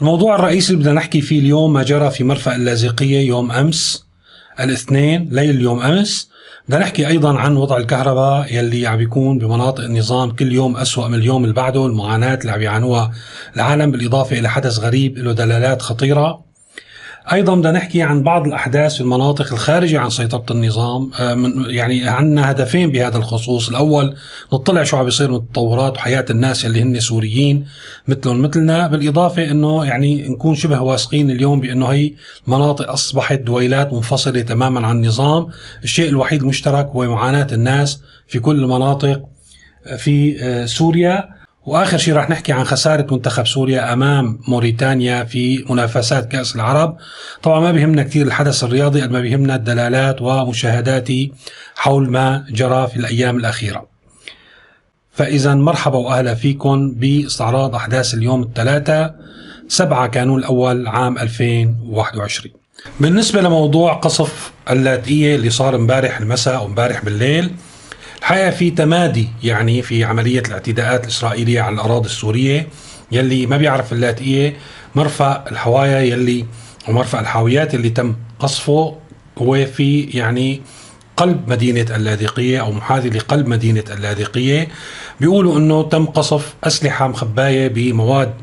الموضوع الرئيسي اللي بدنا نحكي فيه اليوم ما جرى في مرفأ اللاذقية يوم أمس الاثنين ليل يوم أمس. بدنا نحكي أيضا عن وضع الكهرباء يلي عم بيكون بمناطق النظام كل يوم أسوأ من اليوم اللي بعده. المعاناة اللي عم يعانوها العالم بالإضافة إلى حدث غريب له دلالات خطيرة. أيضا بدنا نحكي عن بعض الأحداث في المناطق الخارجة عن سيطرة النظام آه، يعني عندنا هدفين بهذا الخصوص. الأول نطلع شو عم بيصير من التطورات وحياة الناس اللي هن سوريين مثلهم مثلنا بالإضافة إنه يعني نكون شبه واثقين اليوم بإنه هي مناطق أصبحت دويلات منفصلة تماما عن النظام. الشيء الوحيد المشترك هو معاناة الناس في كل المناطق في آه، سوريا. وآخر شيء راح نحكي عن خسارة منتخب سوريا أمام موريتانيا في منافسات كأس العرب. طبعا ما بيهمنا كثير الحدث الرياضي قد ما بيهمنا الدلالات ومشاهداتي حول ما جرى في الأيام الأخيرة. فاذا مرحبا واهلا فيكم بإستعراض أحداث اليوم الثلاثاء 7 كانون الأول عام 2021 بالنسبة لموضوع قصف اللاذقيه اللي صار امبارح المساء وامبارح بالليل الحقيقة في تمادي يعني في عملية الاعتداءات الإسرائيلية على الأراضي السورية يلي ما بيعرف اللاذقيه مرفأ الحوايا يلي ومرفأ الحاويات اللي تم قصفه هو في يعني قلب مدينة اللاذقية أو محاذي لقلب مدينة اللاذقية. بيقولوا أنه تم قصف أسلحة مخباية بمواد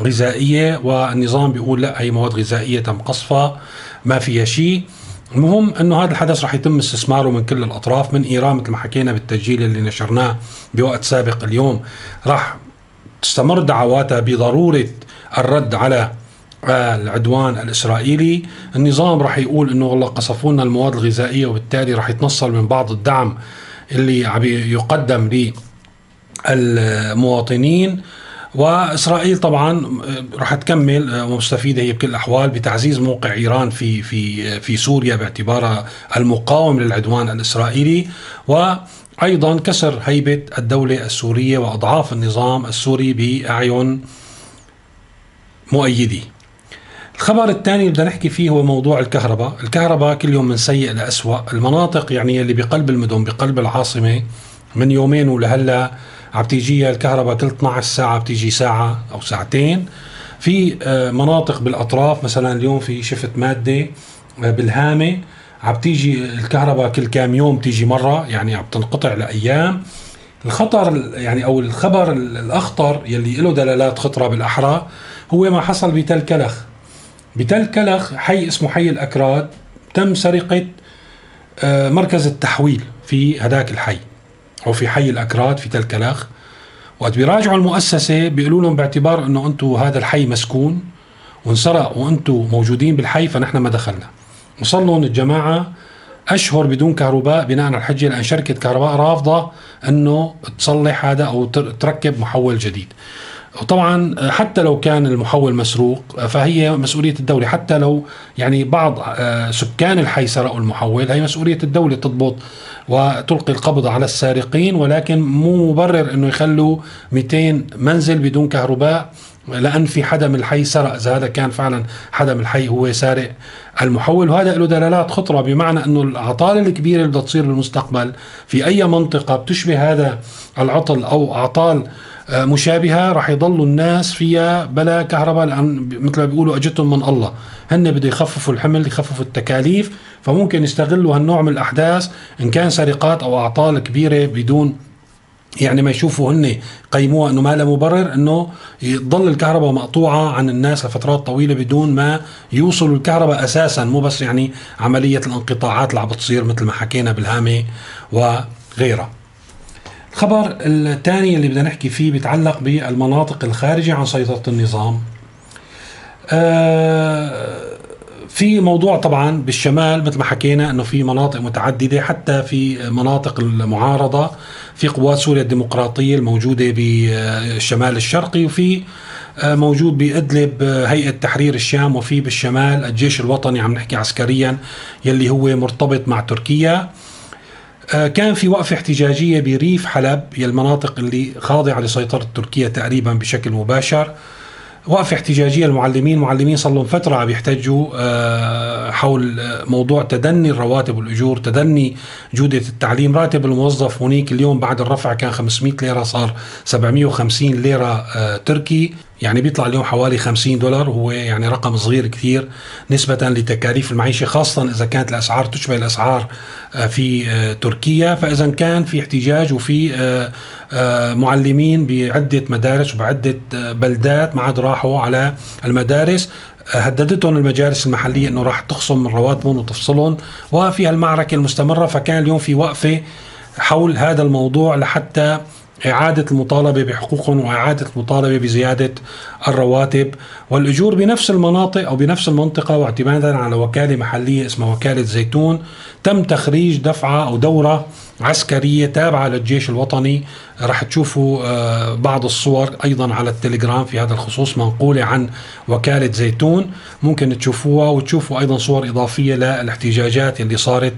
غذائية والنظام بيقول لا هي مواد غذائية تم قصفها ما فيها شيء. المهم إنه هذا الحدث رح يتم استثماره من كل الأطراف من إيران مثل ما حكينا بالتسجيل اللي نشرناه بوقت سابق اليوم. راح تستمر دعواتها بضرورة الرد على العدوان الإسرائيلي، النظام راح يقول إنه والله قصفوا لنا المواد الغذائية وبالتالي راح يتنصل من بعض الدعم اللي عم يقدم للمواطنين. وإسرائيل طبعا آه، راح تكمل آه، مستفيده هي بكل الأحوال بتعزيز موقع إيران في في آه، في سوريا باعتبارها المقاوم للعدوان الإسرائيلي. وأيضا كسر هيبة الدولة السورية وأضعاف النظام السوري بأعين مؤيديه. الخبر الثاني اللي بدنا نحكي فيه هو موضوع الكهرباء، الكهرباء كل يوم من سيء لأسوأ، المناطق يعني اللي بقلب المدن بقلب العاصمة من يومين ولهلا عم تيجي الكهرباء كل 12 ساعة بتيجي ساعة أو ساعتين. في آه، مناطق بالأطراف مثلا اليوم في شفت مادة آه، بالهامة. عم تيجي الكهرباء كل كام يوم تيجي مرة يعني عم تنقطع لأيام. الخطر يعني أو الخبر الأخطر يلي له دلالات خطرة بالأحرى هو ما حصل بتل كلخ. بتل كلخ حي اسمه حي الأكراد تم سرقة آه، مركز التحويل في هذاك الحي. أو في حي الأكراد في تل كلخ وقت بيراجعوا المؤسسة بيقولوا لهم باعتبار إنه أنتم هذا الحي مسكون وانسرق وأنتم موجودين بالحي فنحن ما دخلنا. وصل لهم الجماعة أشهر بدون كهرباء بناء على الحجة لأن شركة كهرباء رافضة إنه تصلح هذا أو تركب محول جديد. وطبعا حتى لو كان المحول مسروق فهي مسؤولية الدولة. حتى لو يعني بعض آه، سكان الحي سرقوا المحول هي مسؤولية الدولة تضبط وتلقي القبض على السارقين ولكن مو مبرر إنه يخلوا 200 منزل بدون كهرباء لأن في حدا من الحي سرق. إذا هذا كان فعلا حدا من الحي هو سارق المحول. وهذا له دلالات خطرة بمعنى إنه الاعطال الكبيرة اللي بدها تصير بالمستقبل في أي منطقة بتشبه هذا العطل أو أعطال مشابهة راح يضلوا الناس فيها بلا كهرباء لأن مثل ما بيقولوا أجتهم من الله هن بده يخففوا الحمل يخففوا التكاليف فممكن يستغلوا هالنوع من الأحداث إن كان سرقات أو أعطال كبيرة بدون يعني ما يشوفوا هن قيموها إنه ما لها مبرر إنه يضل الكهرباء مقطوعة عن الناس لفترات طويلة بدون ما يوصلوا الكهرباء أساسا مو بس يعني عملية الانقطاعات اللي عم بتصير مثل ما حكينا بالهامة وغيرها. الخبر الثاني اللي بدنا نحكي فيه بيتعلق بالمناطق الخارجة عن سيطرة النظام. آه، في موضوع طبعا بالشمال مثل ما حكينا إنه في مناطق متعددة حتى في مناطق المعارضة في قوات سوريا الديمقراطية الموجودة بالشمال الشرقي وفي آه، موجود بإدلب آه، هيئة تحرير الشام وفي بالشمال الجيش الوطني عم نحكي عسكريا يلي هو مرتبط مع تركيا. كان في وقفة احتجاجية بريف حلب هي المناطق اللي خاضعة لسيطرة تركيا تقريبا بشكل مباشر. وقفة احتجاجية المعلمين معلمين صار لهم فترة عم يحتجوا آه، حول موضوع تدني الرواتب والأجور تدني جودة التعليم. راتب الموظف هناك اليوم بعد الرفع كان 500 ليرة صار 750 ليرة آه، تركي. يعني بيطلع اليوم حوالي 50 دولار وهو يعني رقم صغير كثير نسبة لتكاليف المعيشة خاصة إذا كانت الأسعار تشبه الأسعار آه، في آه، تركيا. فإذا كان في احتجاج وفي آه، معلمين بعدة مدارس وبعدة بلدات ما عاد راحوا على المدارس هددتهم المجالس المحلية أنه راح تخصم من رواتبهم وتفصلهم. وفي هالمعركة المستمرة فكان اليوم في وقفة حول هذا الموضوع لحتى إعادة المطالبة بحقوقهم وإعادة المطالبة بزيادة الرواتب والأجور بنفس المناطق أو بنفس المنطقة واعتمادا على وكالة محلية اسمها وكالة زيتون تم تخريج دفعة أو دورة عسكرية تابعة للجيش الوطني. رح تشوفوا آه، بعض الصور أيضا على التليجرام في هذا الخصوص منقولة عن وكالة زيتون. ممكن تشوفوها وتشوفوا أيضا صور إضافية للاحتجاجات اللي صارت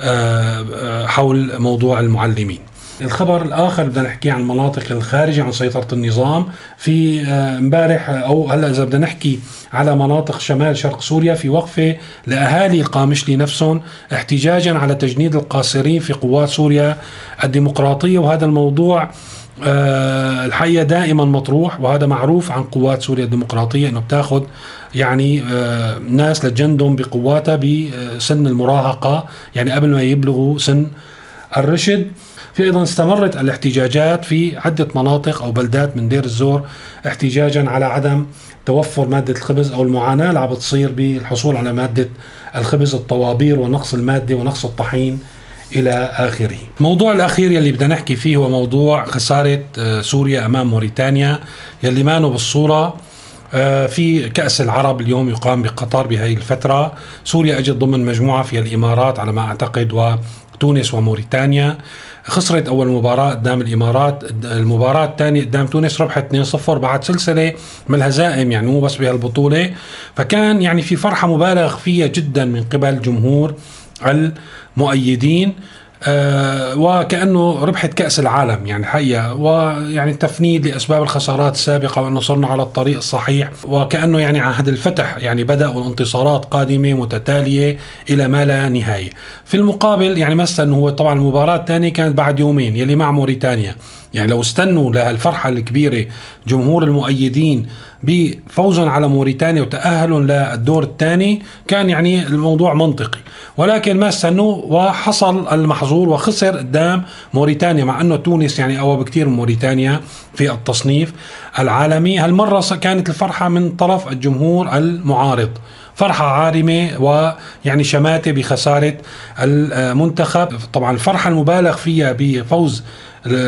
آه، آه، حول موضوع المعلمين. الخبر الآخر بدنا نحكي عن المناطق الخارجه عن سيطرة النظام. في آه، امبارح أو هلأ إذا بدنا نحكي على مناطق شمال شرق سوريا في وقفة لأهالي القامشلي نفسهم احتجاجا على تجنيد القاصرين في قوات سوريا الديمقراطية. وهذا الموضوع أه الحقيقة دائما مطروح وهذا معروف عن قوات سوريا الديمقراطية إنه بتاخذ يعني أه ناس لتجندهم بقواتها بسن المراهقة يعني قبل ما يبلغوا سن الرشد. في أيضا استمرت الاحتجاجات في عدة مناطق أو بلدات من دير الزور احتجاجا على عدم توفر مادة الخبز أو المعاناة اللي عم بتصير بالحصول على مادة الخبز الطوابير ونقص المادة ونقص الطحين إلى آخره. الموضوع الأخير يلي بدنا نحكي فيه هو موضوع خسارة آه، سوريا أمام موريتانيا يلي مانو بالصورة آه، في كأس العرب اليوم يقام بقطر بهي الفترة سوريا أجت ضمن مجموعة في الإمارات على ما أعتقد وتونس وموريتانيا. خسرت أول مباراة قدام الإمارات المباراة الثانية قدام تونس ربحت 2-0 بعد سلسلة من الهزائم يعني مو بس بهالبطولة. فكان يعني في فرحة مبالغ فيها جدا من قبل جمهور المؤيدين. آه وكأنه ربحت كأس العالم يعني الحقيقة ويعني تفنيد لأسباب الخسارات السابقة وأنه صرنا على الطريق الصحيح. وكأنه يعني عهد الفتح يعني بدا والانتصارات قادمة متتالية إلى ما لا نهاية. في المقابل يعني مثلا هو طبعا المباراة الثانية كانت بعد يومين يلي مع موريتانيا. يعني لو استنوا لهالفرحة الكبيرة جمهور المؤيدين بفوزهم على موريتانيا وتأهلهم للدور الثاني كان يعني الموضوع منطقي. ولكن ما استنوا وحصل المحظور وخسر قدام موريتانيا مع إنه تونس يعني أقوى بكثير من موريتانيا في التصنيف العالمي. هالمرة كانت الفرحة من طرف الجمهور المعارض. فرحة عارمة ويعني شماتة بخسارة المنتخب. طبعا الفرحة المبالغ فيها بفوز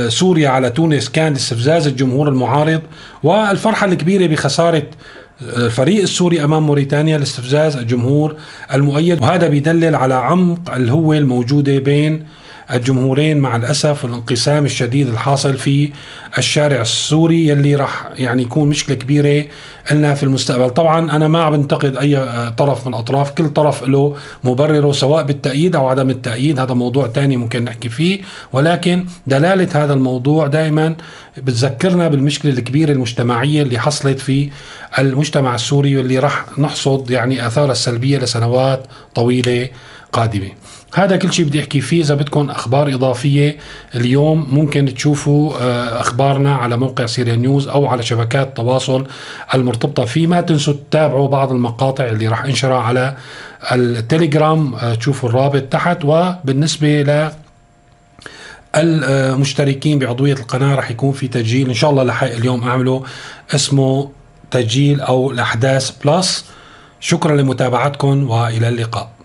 سوريا على تونس كان استفزاز الجمهور المعارض والفرحة الكبيرة بخسارة الفريق السوري أمام موريتانيا لاستفزاز الجمهور المؤيد وهذا بيدلل على عمق الهوة الموجودة بين الجمهورين مع الأسف والانقسام الشديد الحاصل في الشارع السوري يلي راح يعني يكون مشكلة كبيرة لنا في المستقبل، طبعا أنا ما عم بنتقد أي طرف من الاطراف، كل طرف له مبرره سواء بالتأييد أو عدم التأييد، هذا موضوع ثاني ممكن نحكي فيه، ولكن دلالة هذا الموضوع دائما بتذكرنا بالمشكلة الكبيرة المجتمعية اللي حصلت في المجتمع السوري واللي راح نحصد يعني آثارها السلبية لسنوات طويلة قادمة. هذا كل شيء بدي أحكي فيه. إذا بدكم أخبار إضافية اليوم ممكن تشوفوا آه، أخبارنا على موقع سيريا نيوز أو على شبكات التواصل المرتبطة فيه. ما تنسوا تتابعوا بعض المقاطع اللي راح انشرها على التليجرام آه، تشوفوا الرابط تحت. وبالنسبة ل المشتركين بعضوية القناة راح يكون في تسجيل إن شاء الله لحق اليوم أعمله اسمه تسجيل أو الأحداث بلس. شكرا لمتابعتكم وإلى اللقاء.